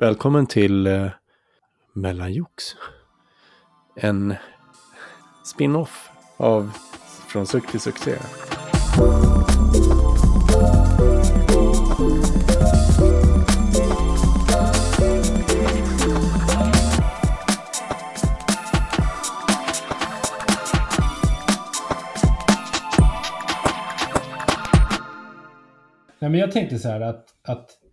Välkommen till eh, Mellanjox. En spin-off av Från suck till succé. Nej, men jag tänkte så här att, att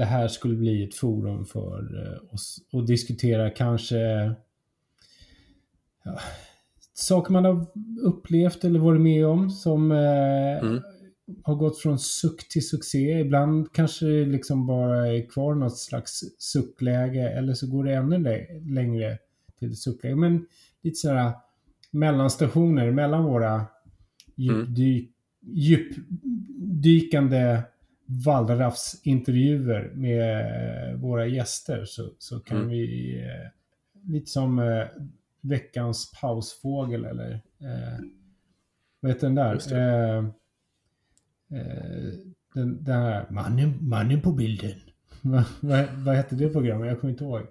det här skulle bli ett forum för eh, oss att diskutera kanske ja, saker man har upplevt eller varit med om som eh, Mm. har gått från suck till succé. Ibland kanske det liksom bara är kvar något slags suckläge eller så går det ännu lä- längre till suckläge. Men lite sådär mellanstationer mellan våra djupdy- djupdykande wallraffsintervjuer med våra gäster så, så kan Mm. vi eh, lite som eh, veckans pausfågel eller eh, vad heter den där? Eh, eh, den, den här mannen, mannen på bilden. vad, vad, vad hette det programmet? Jag kommer inte ihåg.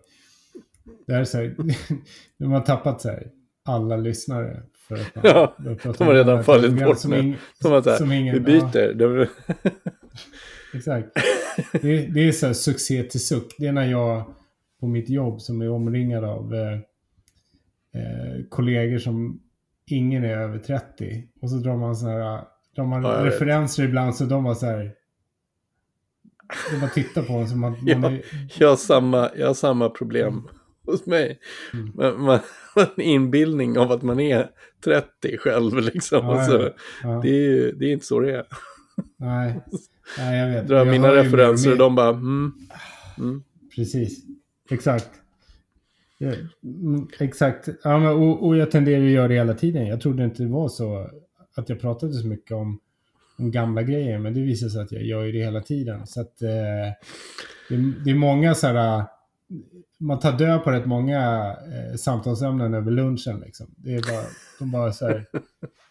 Det här är så här, de har tappat så här, alla lyssnare. För att man, Ja, de har redan fallit bort som nu. ing- Som att så här, ingen- vi byter. Det- Exakt. Det, det är så här succé till suck. Det är när jag på mitt jobb som är omringad av eh, eh, kollegor som ingen är över 30. Och så drar man så här, drar man Ja, jag vet. referenser ibland så de var så här. De bara tittar på en som att man Ja. är... Jag har samma, jag har samma problem hos mig. Mm. Man, man har en inbildning av att man är 30 själv liksom. Ja, och så, ja, ja. Det, är ju, det är inte så det är. Nej. Nej, jag vet. Drar Jag mina referenser och de bara mm, mm. Precis. Exakt. Ja, mm, exakt. Ja, men, och, och jag tenderar att göra det hela tiden. Jag trodde inte det var så att jag pratade så mycket om, om gamla grejer. Men det visar sig att jag gör ju det hela tiden. Så att eh, det, är- det är många så här... Man tar död på rätt många eh, samtalsämnen över lunchen. Liksom. Det är bara, de bara så här...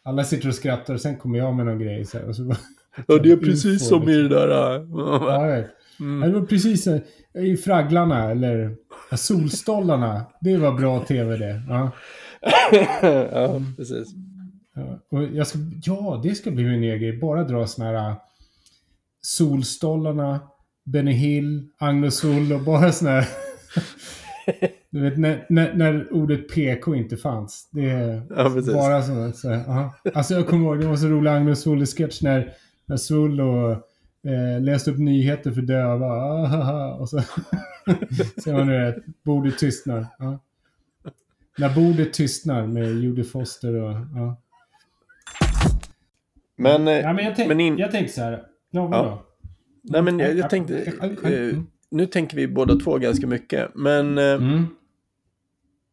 Alla sitter och skrattar och sen kommer jag med någon grej. Så här, och så bara, Ja, det är precis som i det liksom. där. äh, Ja. Mm. Det var precis eh, i Fragglarna eller Solstollarna. Det var bra tv det. Ja. ja, precis. Ja, ska, ja, det ska bli min nya grej. Bara dra såna här eh, Solstollarna, Benny Hill, Agnes Hull och bara såna här... Du vet när, när, när ordet PK inte fanns. Det är Ja, bara sådana. Så, ja. Alltså jag kommer ihåg, det var så rolig Agnes Hull-sketch när, när Svull och eh, läste upp nyheter för döva. Ah, och så ser man nu att bordet tystnar. Ja. När bordet tystnar med Judy Foster och... Ja. Men, eh, Ja, men jag, tänk, men in- jag tänkte så här. Ja, vadå? nej, men jag, jag tänkte, eh, nu tänker vi båda två ganska mycket. Men eh, Mm.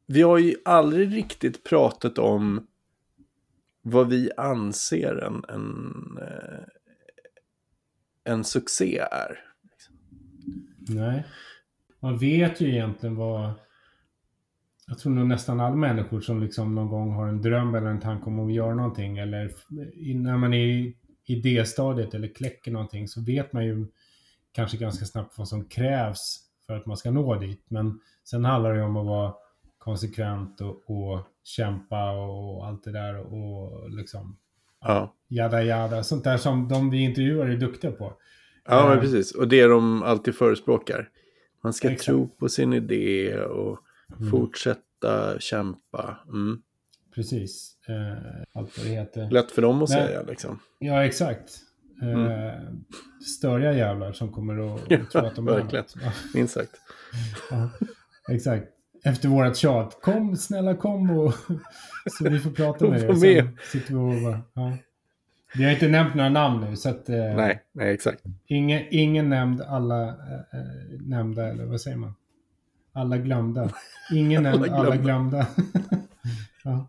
vi har ju aldrig riktigt pratat om vad vi anser en, en, en succé är. Nej. Man vet ju egentligen vad... Jag tror nog nästan alla människor som liksom någon gång har en dröm eller en tanke om att göra någonting eller när man är i idéstadiet eller kläcker någonting så vet man ju kanske ganska snabbt vad som krävs för att man ska nå dit. Men sen handlar det ju om att vara konsekvent och, och kämpa och allt det där och liksom Ja, jada jada. Sånt där som de vi intervjuar är duktiga på. ja Eh. men precis. Och det de alltid förespråkar. Man ska Exakt. tro på sin idé och Mm. fortsätta kämpa. Mm. Precis. Eh, allt vad det heter. Lätt för dem att Nej. säga liksom. Ja, exakt. Eh, Störiga jävlar som kommer att tro att de är verkligen. Minst sagt. ja, exakt. Efter vårat tjat. Kom, snälla kom och så vi får prata med dig. Sen sitter vi och bara, ja. Vi har inte nämnt några namn nu så att eh, Nej, nej exakt. ingen, ingen nämnd, alla eh, eh, nämnda eller vad säger man? Alla glömda. Ingen nämnd, Alla alla glömda. glömda. ja.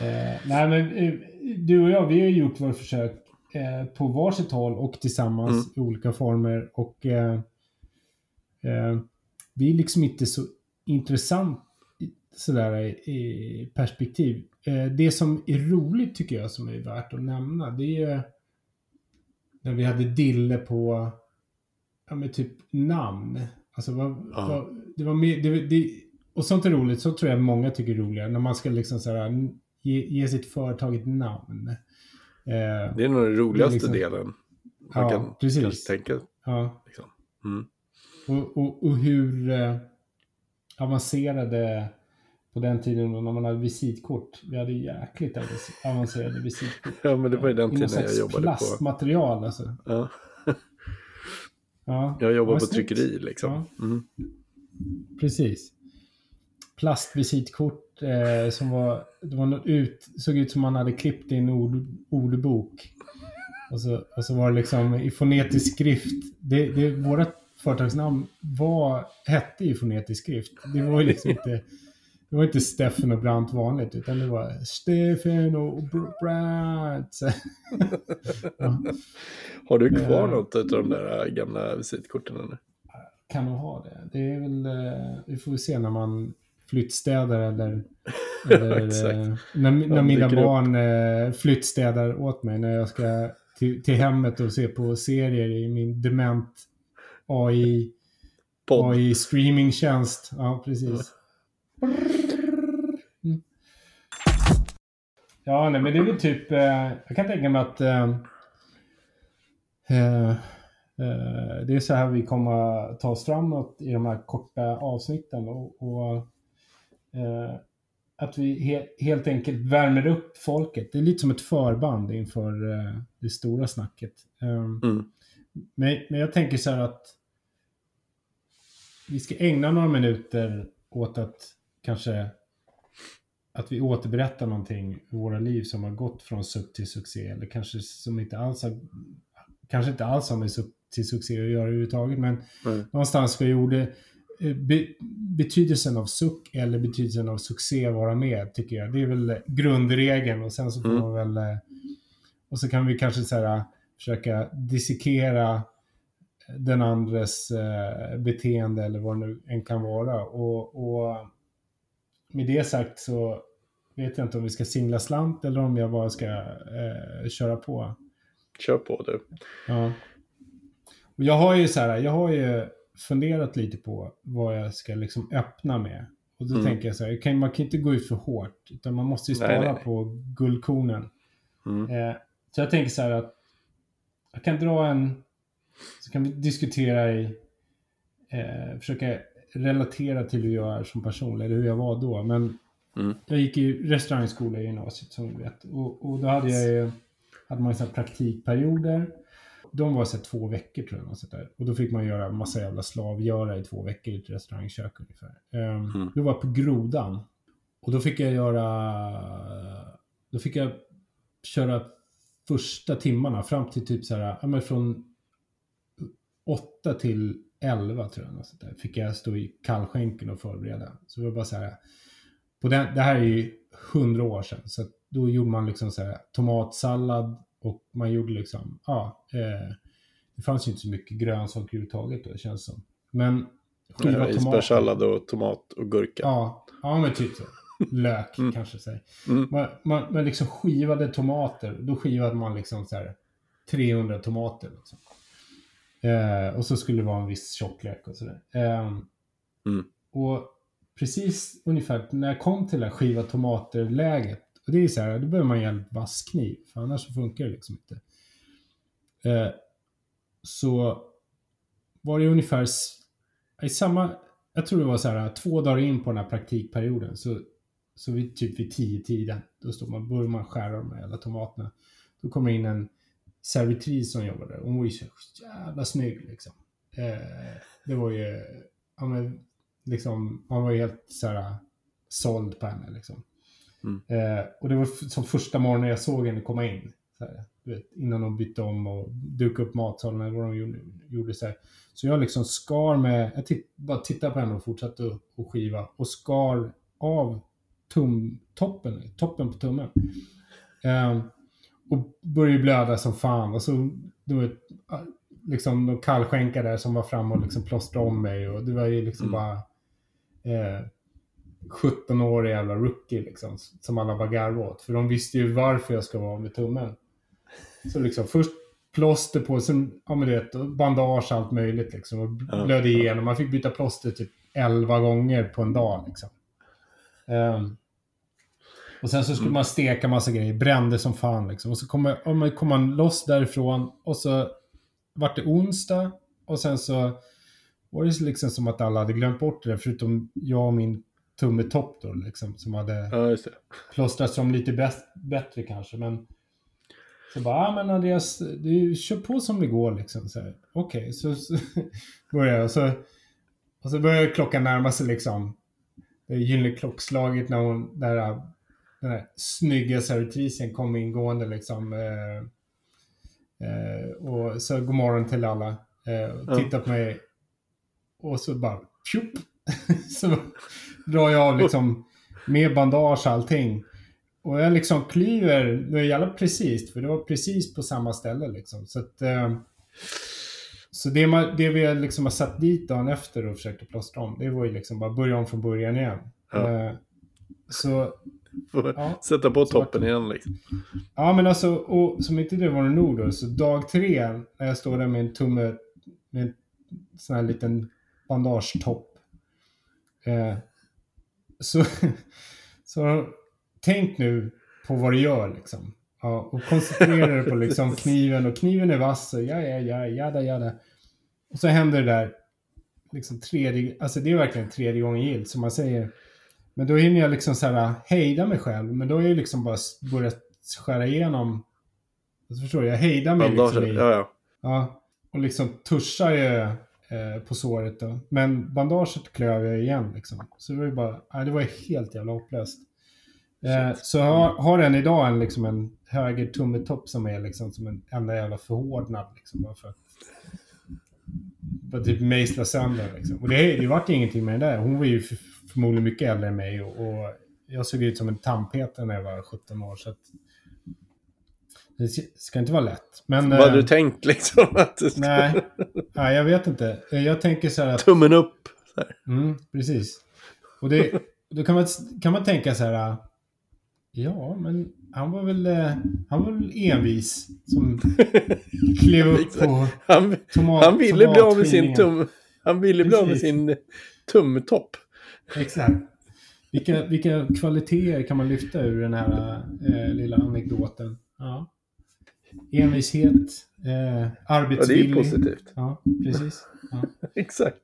Eh, nej men eh, du och jag, vi har gjort våra försök eh, på varsitt håll och tillsammans Mm. i olika former. Och vi är liksom inte så intressant sådär i, perspektiv. Eh, det som är roligt tycker jag som är värt att nämna det är när vi hade Dille på ja, med typ namn. Alltså vad, ja. vad, det var mer, det, det, och sånt är roligt, så tror jag många tycker är roligare. När man ska liksom så här, ge, ge sitt företag ett namn. Eh, det är nog den roligaste liksom, delen. Man ja, kan precis. kanske tänka. Ja. Liksom. Mm. Och, och, och, hur eh, avancerade på den tiden när man hade visitkort. Vi hade jäkligt avancerade visitkort. Ja, men det var ju den tiden jag jobbade plastmaterial, på. plastmaterial alltså. Ja. ja. Jag jobbade på tryckeri liksom. Ja. Mm. Precis. Plastvisitkort eh, som var, det var något ut, såg ut som man hade klippt i en ord, ordbok. Och så, och så var det liksom i fonetisk skrift. Det, det, våra företagsnamn var, hette i fonetisk skrift. Det var ju liksom inte det var inte Steffen och Brandt vanligt, utan det var Steffen och Brandt. ja. Har du kvar uh, något av de där gamla visitkorten? Eller? Kan nog ha det. Det är väl, uh, vi får väl se när man flyttstädar eller, eller uh, när, när mina barn uh, flyttstädar åt mig när jag ska till, till hemmet och se på serier i min dement AI, AI streamingtjänst. Ja, precis. Mm. Ja, nej, men det är väl typ... Eh, jag kan tänka mig att... Eh, eh, eh, det är så här vi kommer ta oss framåt i de här korta avsnitten. Och, och eh, att vi he helt enkelt värmer upp folket. Det är lite som ett förband inför eh, det stora snacket. Mm. Men, men jag tänker så här att vi ska ägna några minuter åt att kanske att vi återberättar någonting i våra liv som har gått från suck till succé eller kanske som inte alls har, kanske inte alls har med suck till succé att göra överhuvudtaget men mm. någonstans ska gjorde eh, be, betydelsen av suck eller betydelsen av succé vara med tycker jag. Det är väl grundregeln och sen så får mm. man väl eh, och så kan vi kanske så här, försöka dissekera den andres eh, beteende eller vad det nu än kan vara och, och med det sagt så vet jag inte om vi ska singla slant eller om jag bara ska eh, köra på. Kör på du. Ja. Och jag har ju så här, jag har ju funderat lite på vad jag ska liksom öppna med. Och då mm. tänker jag så här, man kan inte gå ut för hårt. Utan man måste ju spara nej, nej, nej. på guldkornen. Mm. Eh, så jag tänker så här att jag kan dra en, så kan vi diskutera i, eh, försöka relatera till hur jag är som person, eller hur jag var då. Men mm. jag gick i restaurangskola i gymnasiet som du vet. Och, och då hade jag ju, hade man så praktikperioder. De var så två veckor tror jag. Så där. Och då fick man göra massa jävla slavgöra i två veckor i ett restaurangkök ungefär. Um, mm. Då var jag på Grodan. Och då fick jag göra... Då fick jag köra första timmarna fram till typ så här, ja men från åtta till 11 tror jag. Sånt där, fick jag stå i kallskänken och förbereda. Så det var bara så här. På den, det här är ju hundra år sedan. Så då gjorde man liksom så här tomatsallad och man gjorde liksom, ja. Eh, det fanns ju inte så mycket grönsaker överhuvudtaget då, det känns som. Men skiva tomater. Isbergssallad och tomat och gurka. Ja, ja men typ så. Lök mm. kanske säg. Mm. Man, man, man liksom skivade tomater. Då skivade man liksom så här 300 tomater. Liksom. Eh, och så skulle det vara en viss tjocklek och sådär. Eh, mm. Och precis ungefär när jag kom till det här skiva tomater-läget. Och det är så här, då behöver man ju en vass kniv. För annars så funkar det liksom inte. Eh, så var det ungefär i samma, jag tror det var så här två dagar in på den här praktikperioden. Så, så vid, typ vid tio tiden, då står man, börjar man skära de här jävla tomaterna. Då kommer in en servitris som jobbade där. Hon var ju så jävla snygg liksom. Eh, det var ju, ja men, liksom, man var ju helt så här såld på henne liksom. Mm. Eh, och det var som första morgonen jag såg henne komma in. Här, vet, innan de bytte om och dukade upp matsalen eller vad de gjorde. gjorde så, här. så jag liksom skar med, jag titt, bara tittade på henne och fortsatte att skiva. Och skar av tumtoppen, toppen på tummen. Eh, och började blöda som fan. Och så, du vet, liksom de kallskänkar där som var framme och liksom plåstrade om mig. Och det var ju liksom mm. bara eh, 17-årig jävla rookie liksom. Som alla bara garvade åt. För de visste ju varför jag ska vara med tummen. Så liksom först plåster på, sen, ja men vet, bandage allt möjligt liksom. Och blödde igenom. Man fick byta plåster typ 11 gånger på en dag liksom. Um, och sen så skulle mm. man steka massa grejer, brände som fan liksom. Och så kom, man, kom man loss därifrån och så vart det onsdag och sen så var det liksom som att alla hade glömt bort det förutom jag och min tumetopp då liksom. Som hade ja, plåstrats om lite bäst, bättre kanske. Men så bara, ja ah, men Andreas, du kör på som det går liksom. Okej, okay, så, så började jag. Och så, och så började klockan närma sig liksom. Det gyllene klockslaget när hon, där den här snygga servitrisen kom ingående liksom. Eh, eh, och så god morgon till alla. Eh, och tittar på mig. Och så bara tjup. så drar jag av liksom med bandage och allting. Och jag liksom klyver, det är jävla precis, för det var precis på samma ställe liksom. Så att, eh, så det, man, det vi liksom har satt dit dagen efter och försökte plåstra om, det var ju liksom bara börja om från början igen. Ja. Eh, så... Ja, sätta på toppen igen liksom. Ja, men alltså, och som inte det var nog då, så dag tre, när jag står där med en tumme, med en sån här liten bandagetopp. Eh, så, så tänk nu på vad du gör liksom. Ja, och koncentrera dig på liksom kniven och kniven är vass och ja, ja, ja, jada, jada. Och så händer det där liksom tredje, alltså det är verkligen tredje gången gilt som man säger. Men då hinner jag liksom så här hejda mig själv. Men då är jag liksom bara börjat skära igenom. Alltså förstår du? Jag hejdar mig liksom i, ja, ja. ja. Och liksom tuschar ju eh, på såret då. Men bandaget klöv jag igen liksom. Så det var ju bara, nej, det var ju helt jävla hopplöst. Eh, så har, har än idag en, liksom en höger tummetopp som är liksom som en enda jävla förhårdnad. Liksom, för att bara typ mejsla sönder. Liksom. Och det, det vart ingenting med det där. Hon var ju förmodligen mycket äldre än mig och, och jag såg ut som en tandpetare när jag var 17 år. Så att, det ska inte vara lätt. Men, Vad hade du eh, tänkt liksom? Att du ska... nej, nej, jag vet inte. Jag tänker så här att... Tummen upp. Mm, precis. Och det, då kan man, kan man tänka så här. Ja, men han var väl, eh, han var väl envis som klev upp på han, tomat, han ville bli av med sin tum, Han ville bli av med sin tumtopp. Exakt. Vilka, vilka kvaliteter kan man lyfta ur den här äh, lilla anekdoten? Ja. Envishet, eh, arbetsvillig. Ja, det är positivt. Ja, precis. Ja. Exakt.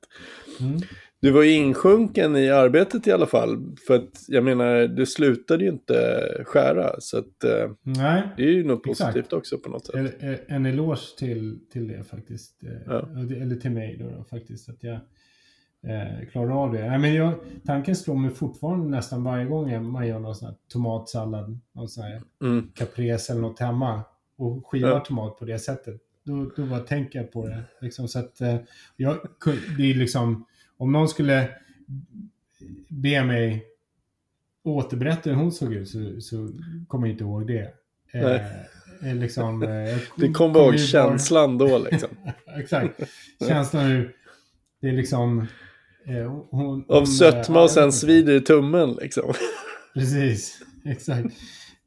Mm. Du var ju insjunken i arbetet i alla fall. För att jag menar, du slutade ju inte skära. Så att, eh, Nej, det är ju något positivt exakt. också på något sätt. En, en eloge till, till det faktiskt. Eh, ja. Eller till mig då, då faktiskt. Att jag eh, klarar av det. Nej, men jag, tanken slår mig fortfarande nästan varje gång man gör någon sån här tomatsallad. Någon sån här mm. caprese eller något hemma. Och skivar ja. tomat på det sättet. Då, då bara tänker jag på det. Liksom, så att, eh, jag, det är liksom om någon skulle be mig återberätta hur hon såg ut så, så kommer jag inte ihåg det. Eh, liksom, eh, det kommer ihåg känslan bara... då liksom. Exakt. Känslan hur det är liksom... Eh, hon, Av sötma och sen svider i tummen liksom. Precis, exakt.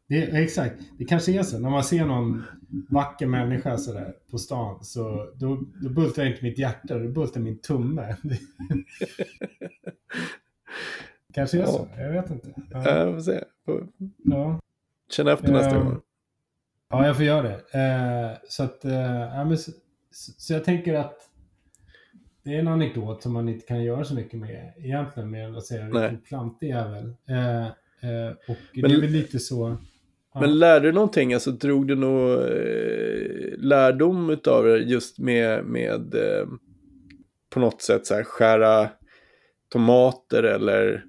Det, exakt. Det kanske är så. När man ser någon vacker människa sådär på stan så då, då bultar inte mitt hjärta, då bultar min tumme. kanske är ja. så. Jag vet inte. Ja, jag får se. Ja. Känn efter nästa gång. Ja, jag får göra det. Eh, så att, eh, men, så, så, jag tänker att det är en anekdot som man inte kan göra så mycket med egentligen, mer än att säga vilken klantig jävel. Eh, eh, och men, det är väl lite så... Men lärde du någonting? Alltså drog du någon eh, lärdom av det just med, med eh, på något sätt så här skära tomater eller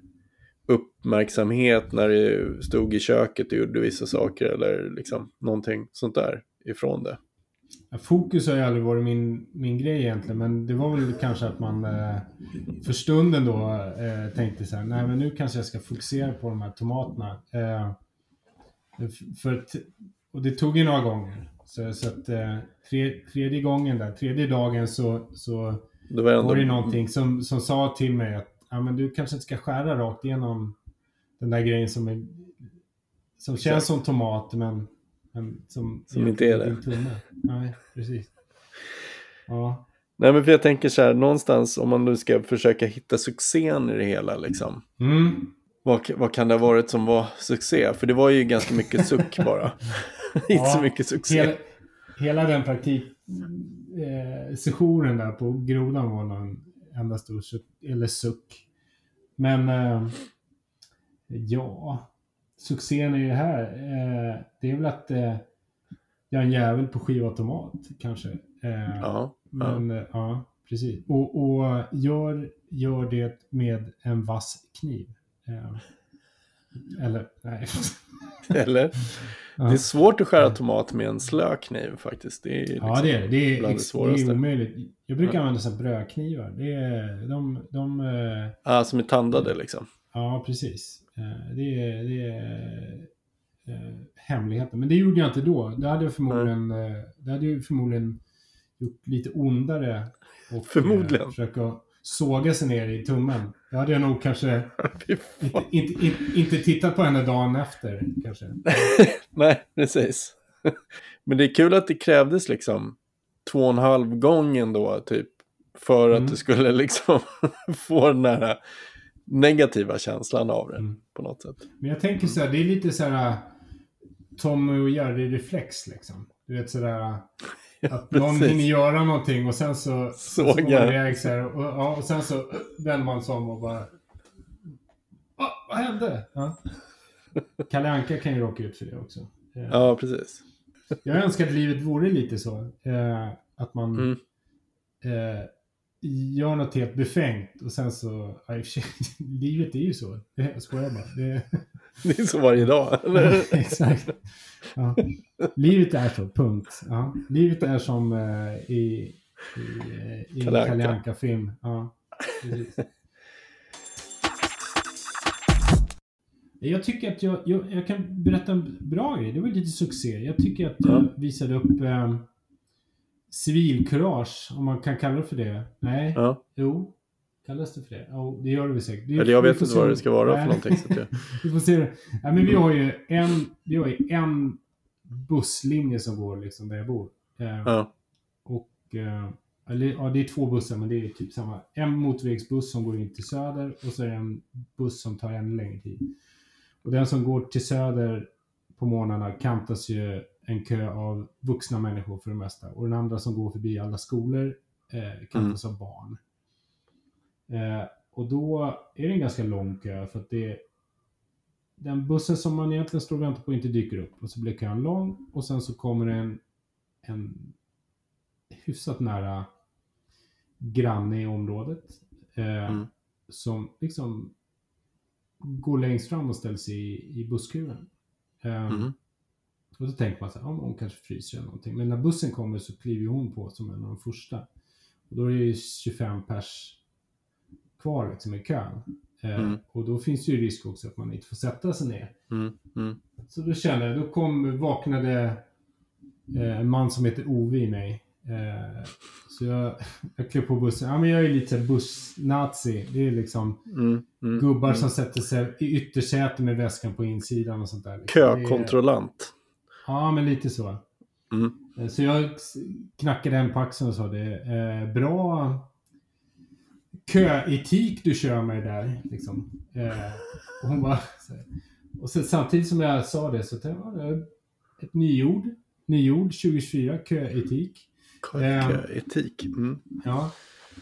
uppmärksamhet när du stod i köket och gjorde vissa saker eller liksom någonting sånt där ifrån det? Fokus har ju aldrig varit min, min grej egentligen, men det var väl kanske att man eh, för stunden då eh, tänkte så här, nej men nu kanske jag ska fokusera på de här tomaterna. Eh, för, och det tog ju några gånger. Så, så att eh, tre, tredje gången där, tredje dagen så, så det var, ändå... var det någonting som, som sa till mig att ja, men du kanske inte ska skära rakt igenom den där grejen som, är, som känns som tomat men, Men som, Som inte är det. Nej, precis. Ja. Nej, men för jag tänker så här, någonstans om man nu ska försöka hitta succén i det hela, liksom. Mm. Vad, vad kan det ha varit som var succé? För det var ju ganska mycket suck bara. Inte Ja, så mycket succé. Hela, hela den praktik eh, sessionen där på grodan var nog en enda stor suck, eller suck. Men eh, ja, succén är ju här. Eh, det är väl att eh, jag är en jävel på skivautomat kanske. Eh, Ja, ja. Men ja, ja precis. Och, och gör, gör det med en vass kniv. Eh, eller, nej. Eller? Ja. Det är svårt att skära tomat med en slö kniv faktiskt. Det är liksom Ja, det är det. Är, bland det ex, det svåraste. är omöjligt. Jag brukar använda så brödknivar. Det är, de, de, eh, Ja, som är tandade liksom. ja, precis. Eh, Det är, det är eh, hemligheten. Men det gjorde jag inte då. Det hade jag förmodligen, det hade jag förmodligen gjort lite ondare. Och Förmodligen. försöka såga sig ner i tummen. Det hade jag nog kanske inte, inte, inte, inte tittat på henne dagen efter. Kanske. Nej, precis. Men det är kul att det krävdes liksom två och en halv gång ändå, typ. För Mm. att du skulle liksom få den här negativa känslan av det Mm. på något sätt. Men jag tänker så här, det är lite så här Tommy och Jerry-reflex liksom. Du vet sådär att någon hinner göra någonting och sen så, så Sågar. går man iväg så här, och, ja, och sen så vänder man sig om och bara ah, Vad hände? Ja. Kalle Anka kan ju råka ut för det också. Eh, Ja, precis. Jag önskar att livet vore lite så. Eh, att man Mm. eh, gör något helt befängt och sen så... Ja, livet är ju så. Det- Jag skojar bara. Det, Det är så varje dag. Exakt. Ja. Livet är så, punkt. Ja. Livet är som eh, i, i, eh, i en Kalle Anka. Kalle Anka-film. Ja. Jag tycker att jag, jag, jag kan berätta en bra grej. Det var lite succé. Jag tycker att jag Ja. visade upp eh, civilkurage, om man kan kalla det för det. Nej, Ja. jo. Kallas det för det? Jo, det gör det väl säkert. Det- Eller jag vet inte vad det ska vara Nej. för någonting. Så jag... vi får se. det. Ja, men vi har ju en, vi har ju en busslinje som går liksom där jag bor. Eh, Ja. Och, eh, eller, ja, det är två bussar, men det är typ samma. En motorvägsbuss som går in till söder och så är det en buss som tar ännu längre tid. Och den som går till söder på morgnarna kantas ju en kö av vuxna människor för det mesta. Och den andra som går förbi alla skolor eh, kantas av barn. Eh, och då är det en ganska lång kö för att det den bussen som man egentligen står och väntar på inte dyker upp. Och så blir kön lång och sen så kommer det en, en hyfsat nära granne i området. Eh, Mm. Som liksom går längst fram och ställer sig i, i busskuren. Eh, Mm. Och då tänker man så här, ja, hon kanske fryser eller någonting. Men när bussen kommer så kliver hon på som en av de första. Och då är det ju 25 pers kvar liksom i kön. Eh, Mm. Och då finns det ju risk också att man inte får sätta sig ner. Mm. Mm. Så då kände jag, då kom, vaknade eh, en man som heter Ove i mig. Eh, så jag, jag klev på bussen. Ja men jag är lite bussnazi. Det är liksom Mm. Mm. gubbar Mm. som sätter sig i yttersätet med väskan på insidan och sånt där. liksom. Är- Kökontrollant. Ja men lite så. Eh, Så jag knackade en på axeln och sa det. Eh, bra köetik du kör med där. Liksom. Eh, och hon bara... Så. Och sen, samtidigt som jag sa det så tänkte jag, ja, det är ett nyord. Nyord 2024, köetik. Eh. Etik. Mm. Ja.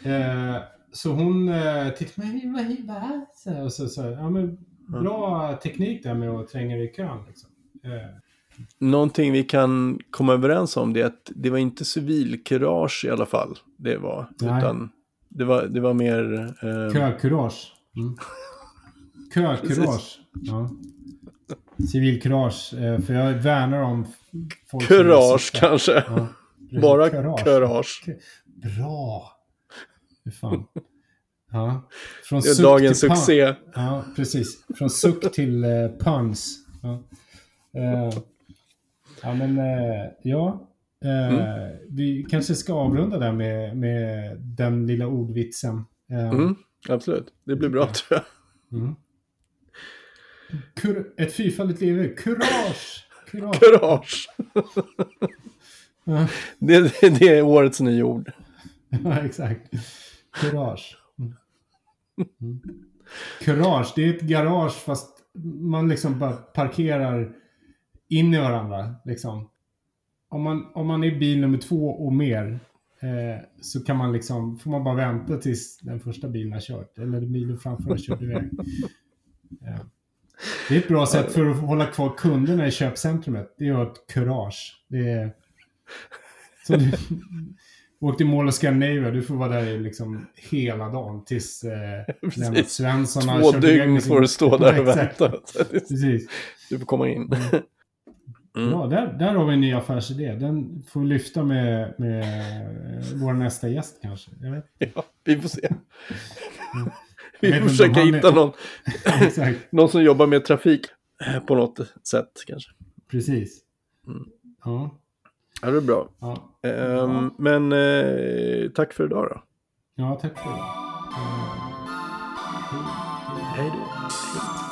Eh, så hon eh, tittade på mig, vad? Så här, Och så sa ja men bra teknik där med att tränga i kön. Liksom. Eh, Någonting vi kan komma överens om det är att det var inte civilkurage i alla fall. Det var. Nej. Utan det var, det var mer... Eh, Kökurage. Mm. Kökurage. Ja. Civilkurage. Eh, för jag värnar om folk kurage kanske. Ja. Bara Kurage. kurage. Bra. Hur fan. Ja. Från Det är dagens succé. Ja, precis. Från suck till eh, puns. Ja. Eh, ja, men eh, ja. Eh, Vi kanske ska avrunda där med, med den lilla ordvitsen. Eh, Mm, absolut. Det blir bra tror jag. mm. Kur- ett fyrfaldigt leve. Kurage! Kurage. Kurage. Det, det, det är årets nyord. Ja, exakt. Kurage. Mm. Mm. Kurage, det är ett garage fast man liksom bara parkerar in i varandra. Liksom. Om, man, om man är bil nummer två och mer eh, så kan man liksom, får man bara vänta tills den första bilen har kört. Eller bilen framför har kört iväg. Ja. Det är ett bra sätt för att hålla kvar kunderna i köpcentrumet. Det är ett kurage. Det är... Så du åkte i mål och Scandinavia, du får vara där i liksom hela dagen tills eh. Lennart Svensson har Två kört iväg dygn får du stå där och vänta. Precis. Du får komma in. Mm. Ja, där, där har vi en ny affärsidé. Den får vi lyfta med, med vår nästa gäst kanske. Ja, vi får se. Vi får försöka är- hitta någon, någon som jobbar med trafik på något sätt kanske. precis. Mm. Ja, Ja, det är bra. ja. Ehm, Men eh, tack för idag då. ja, tack för. Eh, hej. Hej då.